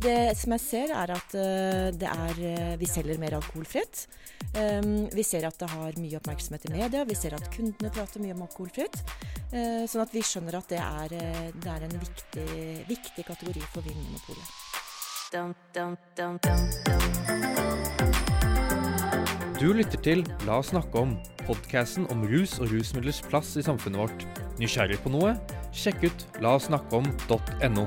Det som jeg ser, er at eh, det er, eh, vi selger mer alkoholfritt. Um, vi ser at det har mye oppmerksomhet i media, vi ser at kundene prater mye om alkoholfritt. Eh, sånn at vi skjønner at det er, det er en viktig, viktig kategori for Vinmonopolet. Du lytter til La oss snakke om, podkasten om rus og rusmidlers plass i samfunnet vårt. Nysgjerrig på noe? Sjekk ut laossnakkeom.no.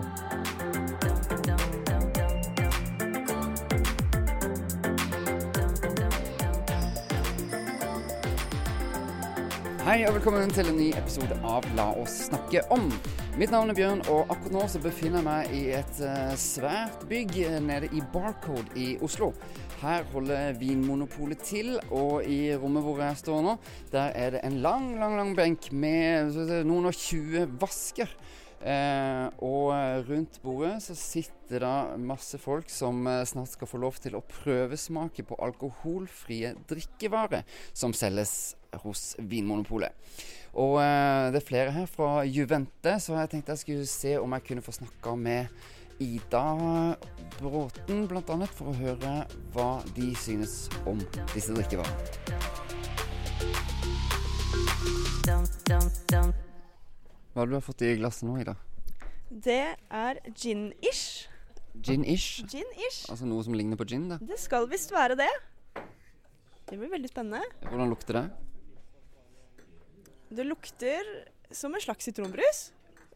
Hei og velkommen til en ny episode av La oss snakke om. Mitt navn er Bjørn, og akkurat nå så befinner jeg meg i et eh, svært bygg nede i Barcode i Oslo. Her holder Vinmonopolet til, og i rommet hvor jeg står nå, der er det en lang, lang, lang benk med det noen og 20 vasker. Eh, og rundt bordet så sitter da masse folk som eh, snart skal få lov til å prøvesmake på alkoholfrie drikkevarer som selges hos Vinmonopolet. Og eh, det er flere her fra Juvente, så jeg tenkte jeg skulle se om jeg kunne få snakka med Ida Bråten bl.a. for å høre hva de synes om disse drikkevarene. Hva har du fått i glasset nå, Ida? Det er gin-ish. Gin-ish? Gin-ish. Altså noe som ligner på gin? da. Det skal visst være det. Det blir veldig spennende. Hvordan lukter det? Det lukter som en slags sitronbrus.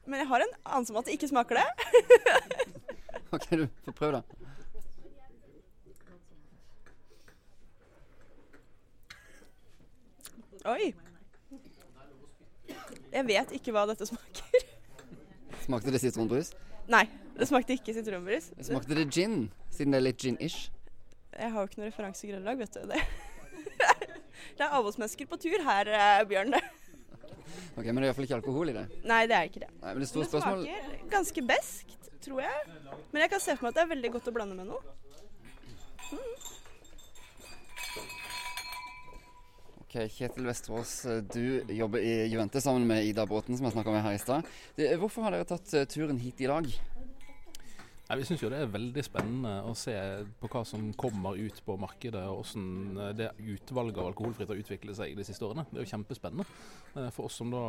Men jeg har en anelse om at det ikke smaker det. Ok, du får prøve, da. Oi. Jeg vet ikke hva dette smaker. Smakte det sitronbrus? Nei, det smakte ikke sitronbrus. Smakte det gin, siden det er litt gin-ish? Jeg har jo ikke noe referansegrunnlag, vet du. Det. det er avholdsmennesker på tur her, eh, Bjørn. Ok, Men det er iallfall ikke alkohol i det? Nei, det er ikke det. Nei, men det Men det smaker spørsmål ganske beskt, tror jeg. Men jeg kan se for meg at det er veldig godt å blande med noe. Ok, Kjetil Vesterås, du jobber i Juvente sammen med Ida Bråten, som jeg snakka med her i stad. Hvorfor har dere tatt eh, turen hit i dag? Nei, vi syns jo det er veldig spennende å se på hva som kommer ut på markedet, og hvordan det utvalget av alkoholfritt har utviklet seg de siste årene. Det er jo kjempespennende. Eh, For oss som da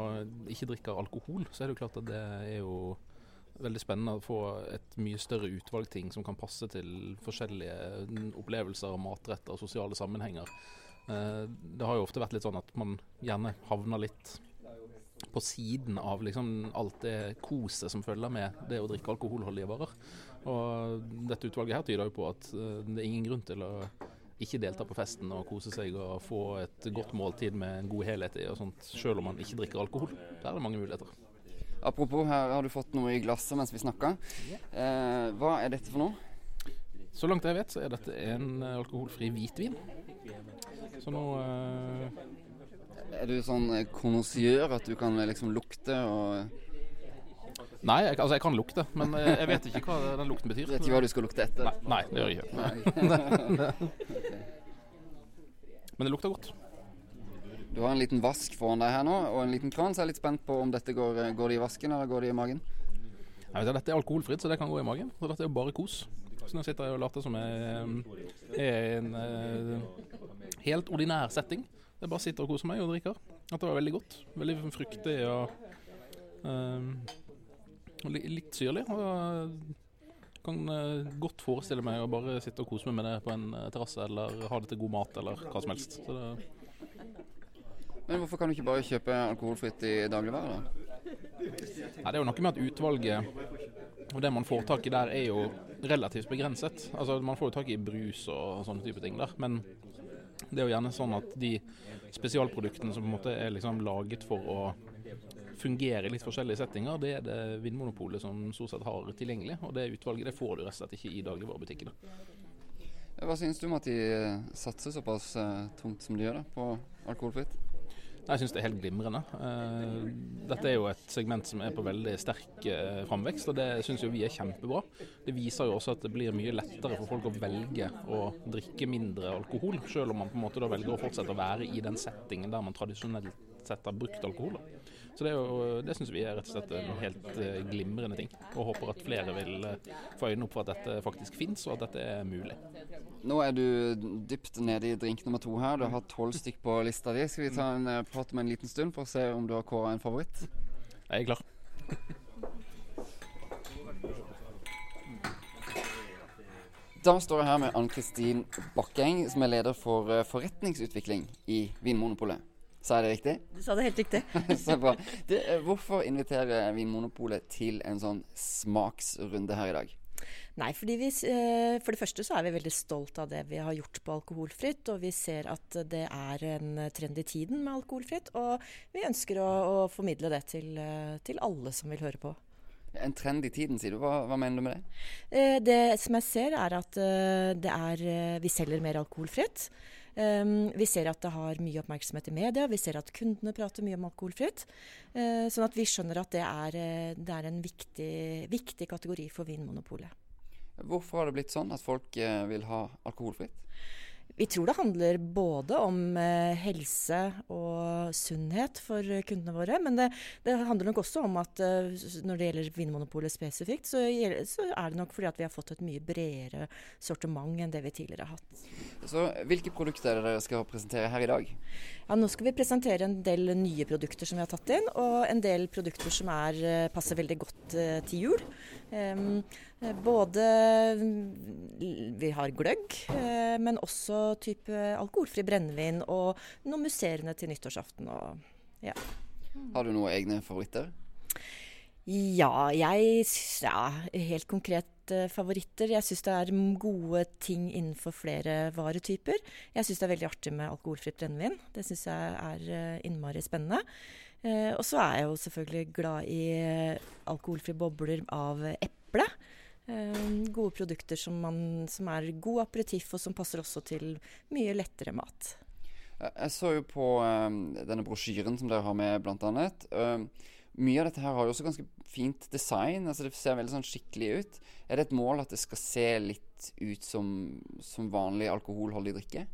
ikke drikker alkohol, så er det jo klart at det er jo veldig spennende å få et mye større utvalg ting som kan passe til forskjellige mm, opplevelser, matretter og sosiale sammenhenger. Eh, Det har jo ofte vært litt sånn at man gjerne havner litt på siden av liksom alt det koset som følger med det å drikke alkoholholdige varer. Og dette utvalget her tyder jo på at eh, det er ingen grunn til å ikke delta på festen og kose seg og få et godt måltid med en god helhet i og sånt, selv om man ikke drikker alkohol. Der er det mange muligheter. Apropos, her har du fått noe i glasset mens vi snakka. Eh, hva er dette for noe? Så langt jeg vet, så er dette en alkoholfri hvitvin. Så nå eh, Er du sånn konnoisseur at du kan eh, liksom lukte og Nei, jeg, altså jeg kan lukte, men eh, jeg vet ikke hva den lukten betyr. Du Vet ikke hva du skal lukte etter? Nei, nei, det gjør jeg ikke. Men det lukter godt. Du har en liten vask foran deg her nå, og en liten kran, så jeg er litt spent på om dette går, eh, går det i vasken eller går det i magen. Nei, dette er alkoholfritt, så det kan gå i magen. Så dette er bare kos. Så nå sitter jeg og later som jeg er i en eh, helt ordinær setting. Jeg bare sitter og koser meg og drikker. Det var veldig godt. Veldig fruktig og, um, litt syrlig. Og jeg kan eh, godt forestille meg å bare sitte og kose meg med det på en eh, terrasse, eller ha det til god mat, eller hva som helst. Så det, Men hvorfor kan du ikke bare kjøpe alkoholfritt i dagligvarer, da? Nei, det er jo noe med at utvalget og det man får tak i der, er jo relativt begrenset. Altså, Man får jo tak i brus og sånne type ting der, men det er jo gjerne sånn at de spesialproduktene som på en måte er liksom laget for å fungere i litt forskjellige settinger, det er det Vinmonopolet som stort sett har tilgjengelig. Og det utvalget det får du rett og slett ikke i dagligvarebutikkene. Hva syns du om at de satser såpass eh, tungt som de gjør da, på alkoholfritt? Jeg syns det er helt glimrende. Eh, Dette er jo et segment som er på veldig sterk eh, framvekst, og det syns jo vi er kjempebra. Det viser jo også at det blir mye lettere for folk å velge å drikke mindre alkohol, selv om man på en måte da velger å fortsette å være i den settingen der man tradisjonelt sett har brukt alkohol. Så det, jo- det syns vi er rett og slett en helt eh, glimrende ting. Og håper at flere vil få øynene opp for at dette faktisk fins, og at dette er mulig. Nå er du dypt nede i drink nummer to her. Du har tolv stykk på lista di. Skal vi ta en uh, prat om en liten stund for å se om du har kåra en favoritt? Jeg er klar. Da står jeg her med Ann-Kristin Bakkeng, som er leder for eh, forretningsutvikling i Vinmonopolet. Sa jeg det riktig? Du sa det helt riktig. Så bra. Du, eh, hvorfor inviterer Vinmonopolet til en sånn smaksrunde her i dag? Nei, fordi vi, eh, For det første så er vi veldig stolt av det vi har gjort på alkoholfritt. Og vi ser at det er en trend i tiden med alkoholfritt. Og vi ønsker å, å formidle det til, eh, til alle som vil høre på. En trend i tiden, sier du. Hva, hva mener du med det? Eh, Det som jeg ser, er at det er, vi selger mer alkoholfritt. Um, vi ser at det har mye oppmerksomhet i media, vi ser at kundene prater mye om alkoholfritt. Sånn at vi skjønner at det er, det er en viktig, viktig kategori for Vinmonopolet. Hvorfor har det blitt sånn at folk eh, vil ha alkoholfritt? Vi tror det handler både om eh, helse og sunnhet for kundene våre. Men det, det handler nok også om at eh, når det gjelder Vinmonopolet spesifikt, så, så er det nok fordi at vi har fått et mye bredere sortiment enn det vi tidligere har hatt. Så Hvilke produkter er det dere skal presentere her i dag? Ja, nå skal vi presentere en del nye produkter som vi har tatt inn, og en del produkter som er, eh, passer veldig godt eh, til jul. Både mm, vi har gløgg, eh, men også type alkoholfri brennevin og noe musserende til nyttårsaften. Og, ja. Har du noen egne favoritter? Ja, jeg Ja, helt konkret eh, favoritter. Jeg syns det er gode ting innenfor flere varetyper. Jeg syns det er veldig artig med alkoholfritt brennevin. Det syns jeg er eh, innmari spennende. Eh, og så er jeg jo selvfølgelig glad i eh, alkoholfrie bobler av eple. Eh, gode produkter som, man, som er god aperitiff, og som passer også til mye lettere mat. Jeg så jo på eh, denne brosjyren som dere har med, blant annet. Eh, mye av dette her har jo også ganske fint design. altså Det ser veldig sånn skikkelig ut. Er det et mål at det skal se litt ut som, som vanlig alkoholholdig drikke?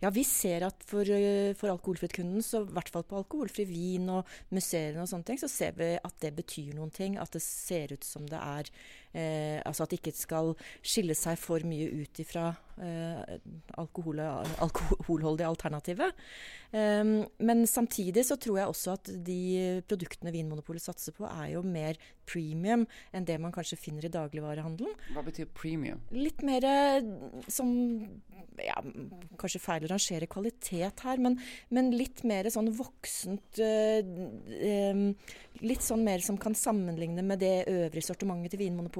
Ja, vi ser at for, eh, for alkoholfritt-kunden, så i hvert fall på alkoholfri vin og museene og sånne ting, så ser vi at det betyr noen ting. At det ser ut som det er eh, Altså at det ikke skal skille seg for mye ut ifra eh, alkohol, alkoholholdige alternativet. Eh, men samtidig så tror jeg også at de produktene Vinmonopolet satser på, er jo mer premium enn det man kanskje finner i dagligvarehandelen Hva betyr premium? litt mer eh, som ja, Kanskje feil å rangere kvalitet her, men, men litt mer sånn voksent eh, Litt sånn mer som kan sammenligne med det øvrige sortimentet til Vinmonopolet.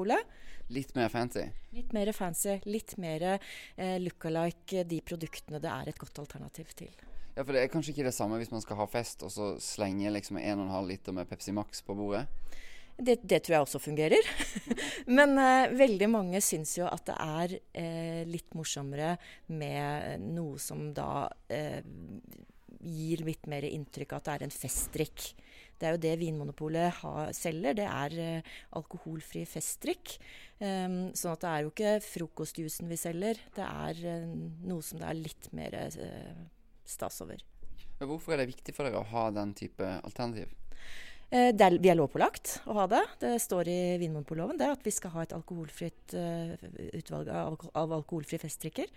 Litt mer fancy? Litt mer fancy, litt mer eh, look-alike de produktene det er et godt alternativ til. Ja, for det er kanskje ikke det samme hvis man skal ha fest og så slenge liksom 1,5 liter med Pepsi Max på bordet? Det, det tror jeg også fungerer. Men eh, veldig mange syns jo at det er eh, litt morsommere med noe som da eh, gir litt mer inntrykk av at det er en festdrikk. Det er jo det Vinmonopolet har, selger. Det er eh, alkoholfri festdrikk. Um, sånn at det er jo ikke frokostjuicen vi selger. Det er eh, noe som det er litt mer eh, stas over. Hvorfor er det viktig for dere å ha den type alternativ? Eh, Det er, vi er lovpålagt å ha det. Det står i Vinmonopolloven at vi skal ha et alkoholfritt eh, utvalg av, av alkoholfrie festdrikker.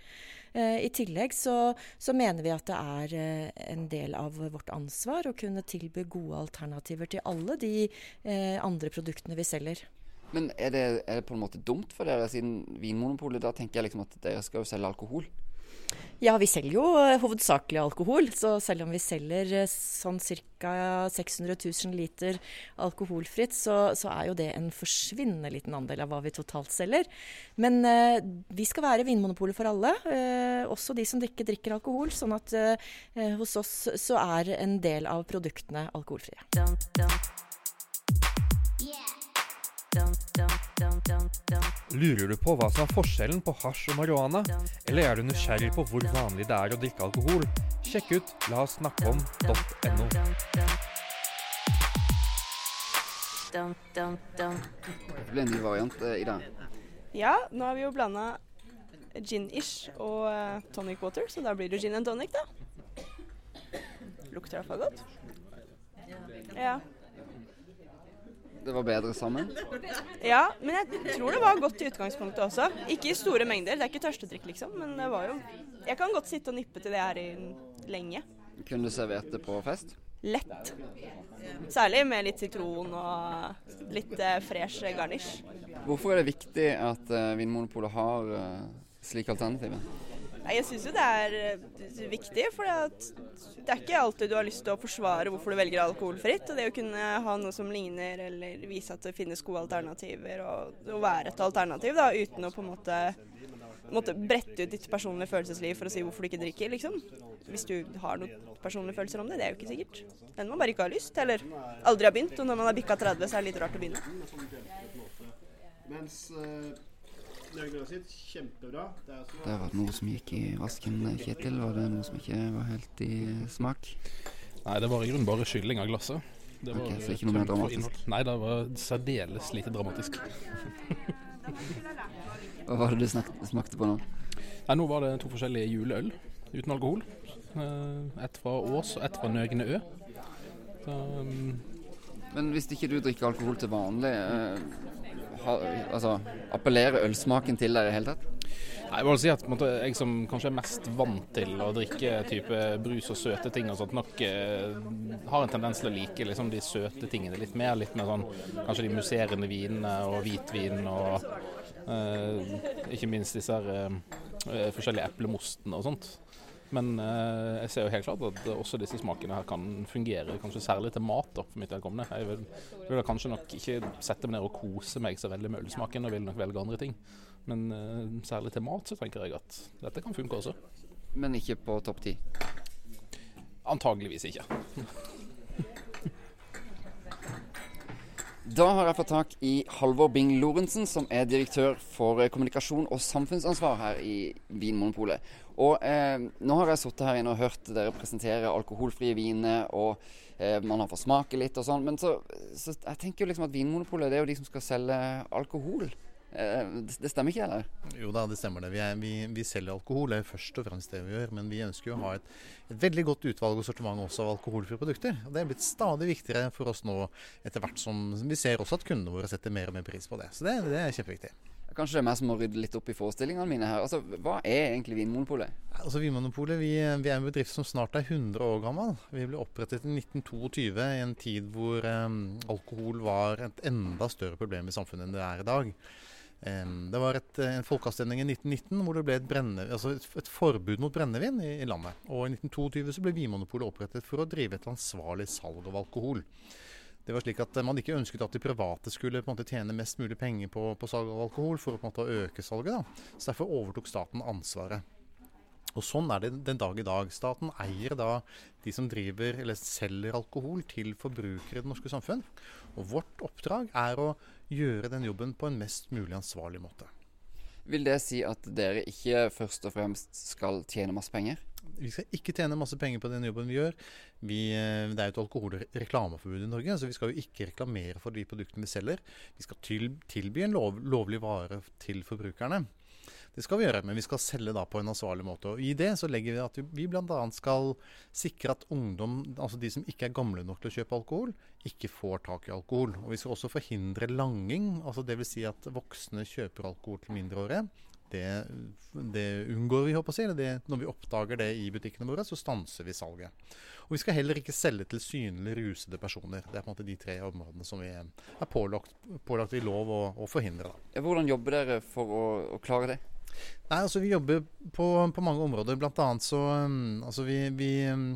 Eh, I tillegg så, så mener vi at det er eh, en del av vårt ansvar å kunne tilby gode alternativer til alle de eh, andre produktene vi selger. Men er det, er det på en måte dumt for dere, siden Vinmonopolet Da tenker jeg liksom at dere skal jo selge alkohol. Ja, vi selger jo eh, hovedsakelig alkohol. Så selv om vi selger eh, sånn ca. 600 000 liter alkoholfritt, så, så er jo det en forsvinnende liten andel av hva vi totalt selger. Men eh, vi skal være Vinmonopolet for alle, eh, også de som ikke drikker alkohol. Sånn at eh, hos oss så er en del av produktene alkoholfrie. Lurer du på hva som er forskjellen på hasj og marihuana? Eller er du nysgjerrig på hvor vanlig det er å drikke alkohol? Sjekk ut la oss snakke om.no. Det en ny variant eh, i dag. Ja, nå har vi jo blanda gin-ish og eh, tonic water, så da blir det gin and tonic, da. Lukter iallfall godt. Ja. Det var bedre sammen? ja, men jeg tror det var godt i utgangspunktet også. Ikke i store mengder, det er ikke tørstedrikk liksom, men det var jo Jeg kan godt sitte og nippe til det her i lenge. Kunne du servert det på fest? Lett. Særlig med litt sitron og litt eh, fresh garnisj. Hvorfor er det viktig at eh, Vinmonopolet har eh, slike alternativer? Nei, Jeg syns jo det er eh, viktig, for det er ikke alltid du har lyst til å forsvare hvorfor du velger alkoholfritt. Og det å kunne ha noe som ligner, eller vise at det finnes gode alternativer, og og være et alternativ da, uten å på en måte måtte brette ut ditt personlige følelsesliv for å si hvorfor du ikke drikker, liksom. Hvis du har noen personlige følelser om det, det er jo ikke sikkert. Den man bare ikke har lyst, eller aldri har begynt. Og når man har bikka 30, så er det litt rart å begynne. Mens uh, Nøgnø sitt, kjempebra. Det Det var noe som gikk i vasken, Kjetil. Var det noe som ikke var helt i smak? Nei, det var i grunnen bare skylling av glasset. Det var Ok, så ikke noe mer dramatisk? Nei, det var særdeles lite dramatisk. Hva var det du snak smakte på nå? Nei, nå var det to forskjellige juleøl uten alkohol. Eh, Ett fra Ås og ett fra Nøgne Ø. Så, um, Men hvis ikke du drikker alkohol til vanlig, ha, altså, appellerer ølsmaken til deg i det hele tatt? Nei, jeg vel si at måte, jeg som kanskje er mest vant til å drikke type brus og søte ting og sånt, nok eh, har en tendens til å like liksom, de søte tingene litt mer. Litt mer sånn kanskje de musserende vinene og hvitvin og eh, ikke minst disse her, eh, forskjellige eplemostene og sånt. Men eh, jeg ser jo helt klart at også disse smakene her kan fungere, kanskje særlig til mat. da, for mitt vedkommende. Jeg vil, vil da kanskje nok ikke sette meg ned og kose meg så veldig med ølsmaken, og vil nok velge andre ting. Men eh, særlig til mat så tenker jeg at dette kan funke også. Men ikke på topp ti? Antageligvis ikke. Da har jeg fått tak i Halvor Bing Lorentzen, som er direktør for kommunikasjon og samfunnsansvar her i Vinmonopolet. Og eh, nå har jeg sittet her inne og hørt dere presentere alkoholfrie viner, og eh, man har fått smake litt og sånn. Men så, så jeg tenker jo liksom at Vinmonopolet det er jo de som skal selge alkohol. Eh, det, det stemmer ikke, eller? Jo da, det stemmer det. Vi, er, vi, vi selger alkohol, det er først og fremst det vi gjør. Men vi ønsker jo å ha et, et veldig godt utvalg og sortiment også av alkoholfrie produkter. Og Det er blitt stadig viktigere for oss nå etter hvert som vi ser også at kundene våre setter mer og mer pris på det. Så det, det er kjempeviktig. Kanskje det er meg som må rydde litt opp i forestillingene mine her. Altså, Hva er egentlig Vinmonopolet? Altså Vinmonopolet vi, vi er en bedrift som snart er 100 år gammel. Vi ble opprettet i 1922, i en tid hvor eh, alkohol var et enda større problem i samfunnet enn det er i dag. Eh, det var et, en folkeavstemning i 1919 hvor det ble et, brenne, altså et, et forbud mot brennevin i, i landet. Og i 1922 så ble Vinmonopolet opprettet for å drive et ansvarlig salg av alkohol. Det var slik at Man ikke ønsket at de private skulle på en måte tjene mest mulig penger på, på salg av alkohol for å på en måte øke salget. da. Så Derfor overtok staten ansvaret. Og Sånn er det den dag i dag. Staten eier da de som driver eller selger alkohol til forbrukere i det norske samfunn. Og Vårt oppdrag er å gjøre den jobben på en mest mulig ansvarlig måte. Vil det si at dere ikke først og fremst skal tjene masse penger? Vi skal ikke tjene masse penger på den jobben vi gjør. Vi, eh, det er jo et alkoholreklameforbud i Norge, så vi skal jo ikke reklamere for de produktene vi selger. Vi skal tilby en lov, lovlig vare til forbrukerne. Det skal vi gjøre, men vi skal selge da på en ansvarlig måte. Og I det så legger vi at vi, bl.a. skal sikre at ungdom, altså de som ikke er gamle nok til å kjøpe alkohol, ikke får tak i alkohol. Og vi skal også forhindre langing, altså dvs. Si at voksne kjøper alkohol til mindreårige. Det, det unngår vi, håper jeg si. Det, når vi oppdager det i butikkene våre, så stanser vi salget. Og vi skal heller ikke selge til synlig rusede personer. Det er på en måte de tre områdene som vi er pålagt, pålagt i lov å, å forhindre. Da. Hvordan jobber dere for å, å klare det? Nei, altså Vi jobber på, på mange områder. Blant annet så um, altså vi, vi, um,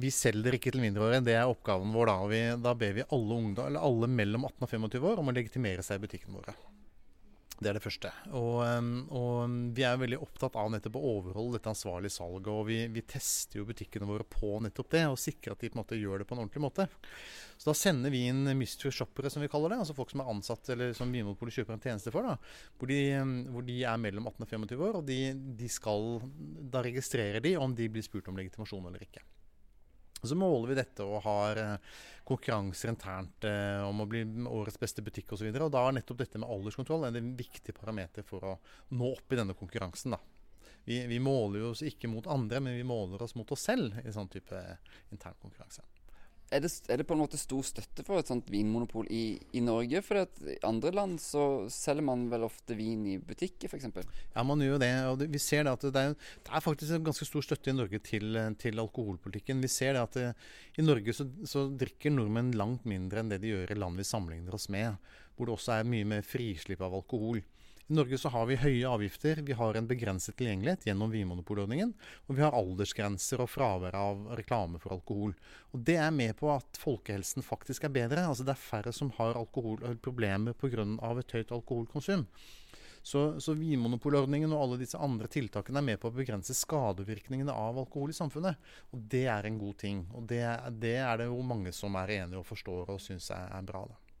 vi selger ikke til mindreårige. Det er oppgaven vår. Da og vi, Da ber vi alle, ungdom, alle mellom 18 og 25 år om å legitimere seg i butikkene våre. Det er det første. Og, og vi er veldig opptatt av nettopp å overholde dette ansvarlige salget. Og vi, vi, tester jo butikkene våre på nettopp det, og sikrer at de på en måte gjør det på en ordentlig måte. Så da sender vi inn mystery shoppere, som vi kaller det. Altså folk som er ansatt eller som Vinmonopolet kjøper en tjeneste for. da, Hvor de, hvor de er mellom 18 og 25 år, og de, de skal, da registrerer de om de blir spurt om legitimasjon eller ikke. Så måler vi dette og har konkurranser internt eh, om å bli årets beste butikk osv. Og, og da er nettopp dette med alderskontroll en viktig parameter for å nå opp i denne konkurransen. Vi, vi, måler oss ikke mot andre, men vi måler oss mot oss selv i sånn type intern konkurranse. Er det, er det på en måte stor støtte for et sånt vinmonopol i, i Norge? For i andre land så selger man vel ofte vin i butikker, f.eks.? Ja, man gjør jo det. og det, Vi ser det at det er, det er, faktisk en ganske stor støtte i Norge til, til alkoholpolitikken. Vi ser det at det, i Norge så, så, drikker nordmenn langt mindre enn det de gjør i land vi sammenligner oss med. Hvor det også er mye mer frislipp av alkohol. I Norge så har vi høye avgifter, vi har en begrenset tilgjengelighet gjennom Vinmonopolordningen, og vi har aldersgrenser og fravær av reklame for alkohol. Og Det er med på at folkehelsen faktisk er bedre. Altså Det er færre som har alkoholproblemer pga. et høyt alkoholkonsum. Så, så Vinmonopolordningen og alle disse andre tiltakene er med på å begrense skadevirkningene av alkohol i samfunnet. Og det er en god ting. Og det, det er det jo mange som er enige og forstår og syns er, er bra. da.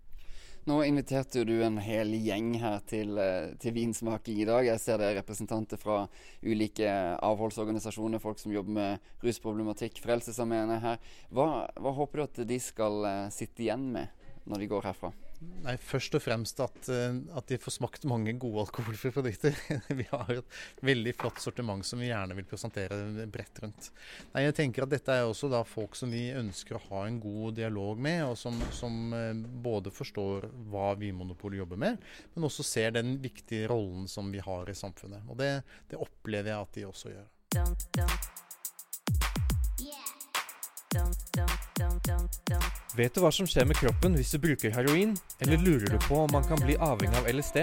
Nå inviterte du en hel gjeng her til, eh, til vinsmaking i dag. Jeg ser det er representanter fra ulike avholdsorganisasjoner, folk som jobber med rusproblematikk. Frelsesarmeen er her. Hva, hva håper du at de skal uh, sitte igjen med når de går herfra? Nei, Først og fremst at, eh, at, de får smakt mange gode alkoholfrie produkter. vi har et veldig flott sortiment som vi gjerne vil presentere bredt rundt. Nei, jeg tenker at Dette er også da folk som vi ønsker å ha en god dialog med, og som, som eh, både forstår hva Vinmonopolet jobber med, men også ser den viktige rollen som vi har i samfunnet. Og Det, det opplever jeg at de også gjør. Dun, dum. Vet du hva som skjer med kroppen hvis du bruker heroin? Eller lurer du på om man kan bli avhengig av LSD?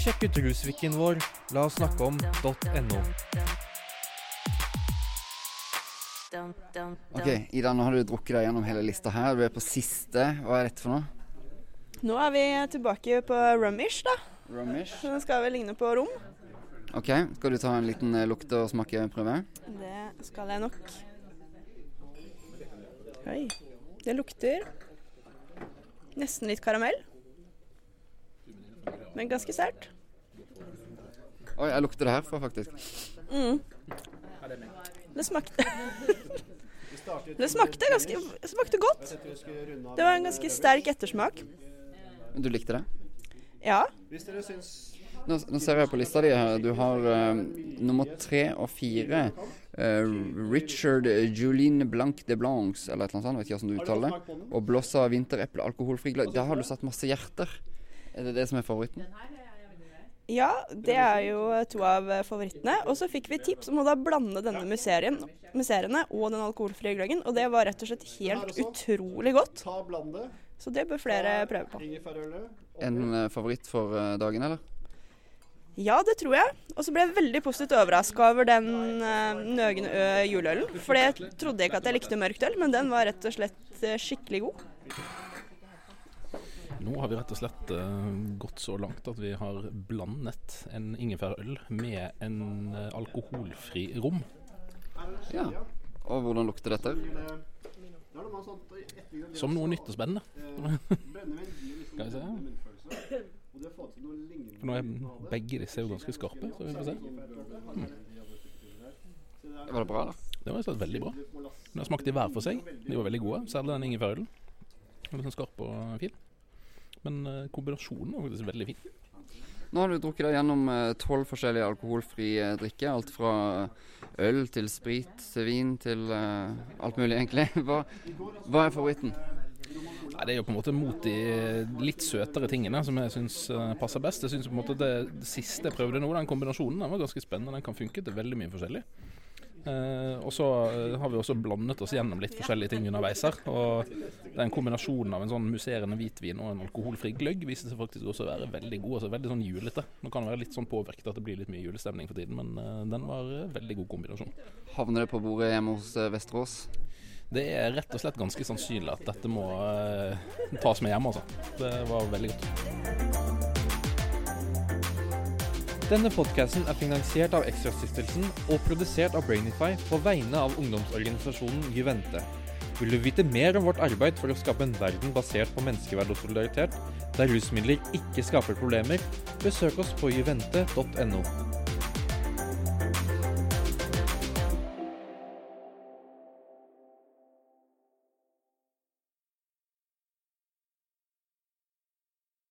Sjekk ut rusviken vår, la oss snakke om.no. Ok, Ida, nå har du drukket deg gjennom hele lista her. Du er på siste. Hva er dette for noe? Nå er vi tilbake på rumish, da. Rumish? Den skal vel ligne på rom. Ok, Skal du ta en liten eh, lukte- og smakeprøve? Det skal jeg nok. Oi. Det lukter nesten litt karamell. Men ganske sterkt. Oi, jeg lukter det herfra, faktisk. Mm. Det smakte Det smakte ganske smakte godt. Det var en ganske sterk ettersmak. Men Du likte det? Ja. Hvis dere syns nå, nå, ser jeg på lista di her. Du har uh, nummer tre og fire. Uh, Richard Julien Blanc de Blancs, eller et eller annet sånt. Vet ikke hvordan du uttaler det. Og Blossa vintereple alkoholfri gløgg. Der har du satt masse hjerter. Er det det som er favoritten? Ja, det er jo to av favorittene. Og så fikk vi tips om å da blande denne muserien, museene og den alkoholfrie gløggen. Og det var rett og slett helt utrolig godt. Så det bør flere prøve på. En uh, favoritt for dagen, eller? Ja, det tror jeg. Og så ble jeg veldig positivt overraska over den uh, Nøgen Ø juleølen. For jeg trodde ikke at jeg likte mørkt øl, men den var rett og slett uh, skikkelig god. Nå har vi rett og slett uh, gått så langt at vi har blandet en ingefærøl med en uh, alkoholfri rom. Ja. Og hvordan lukter dette? Som noe nytt og spennende. Skal vi se. For nå er begge disse er jo ganske skarpe, så vi får se. Mm. Var det bra, da? Det var slett veldig bra. Men har smakte de hver for seg. De var veldig gode, særlig den ingefærølen. Litt sånn skarp og fin. Men uh, kombinasjonen var faktisk veldig fin. Nå har du drukket deg gjennom eh, tolv forskjellige alkoholfrie drikker. Alt fra øl til sprit til vin til uh, alt mulig, egentlig. Hva, hva er favoritten? Nei, Det er jo på en måte mot de litt søtere tingene som jeg syns eh, passer best. Jeg synes på en måte det, det, siste jeg prøvde nå, den kombinasjonen, den var ganske spennende. Den kan funke til veldig mye forskjellig. Eh, og så eh, har vi også blandet oss gjennom litt forskjellige ting underveis her. Og den kombinasjonen av en sånn musserende hvitvin og en alkoholfri gløgg viste seg faktisk også å være veldig god. altså Veldig sånn julete. Nå kan det være litt sånn påvirket at det blir litt mye julestemning for tiden, men eh, den var veldig god kombinasjon. Havner det på bordet hjemme hos Vesterås? Det er rett og slett ganske sannsynlig at dette må uh, tas med hjem, altså. Det var veldig godt. Denne podkasten er finansiert av Ekstrastiftelsen og produsert av Brainify på vegne av ungdomsorganisasjonen Juvente. Vil du vite mer om vårt arbeid for å skape en verden basert på menneskeverd og solidaritet, der rusmidler ikke skaper problemer, besøk oss på juvente.no.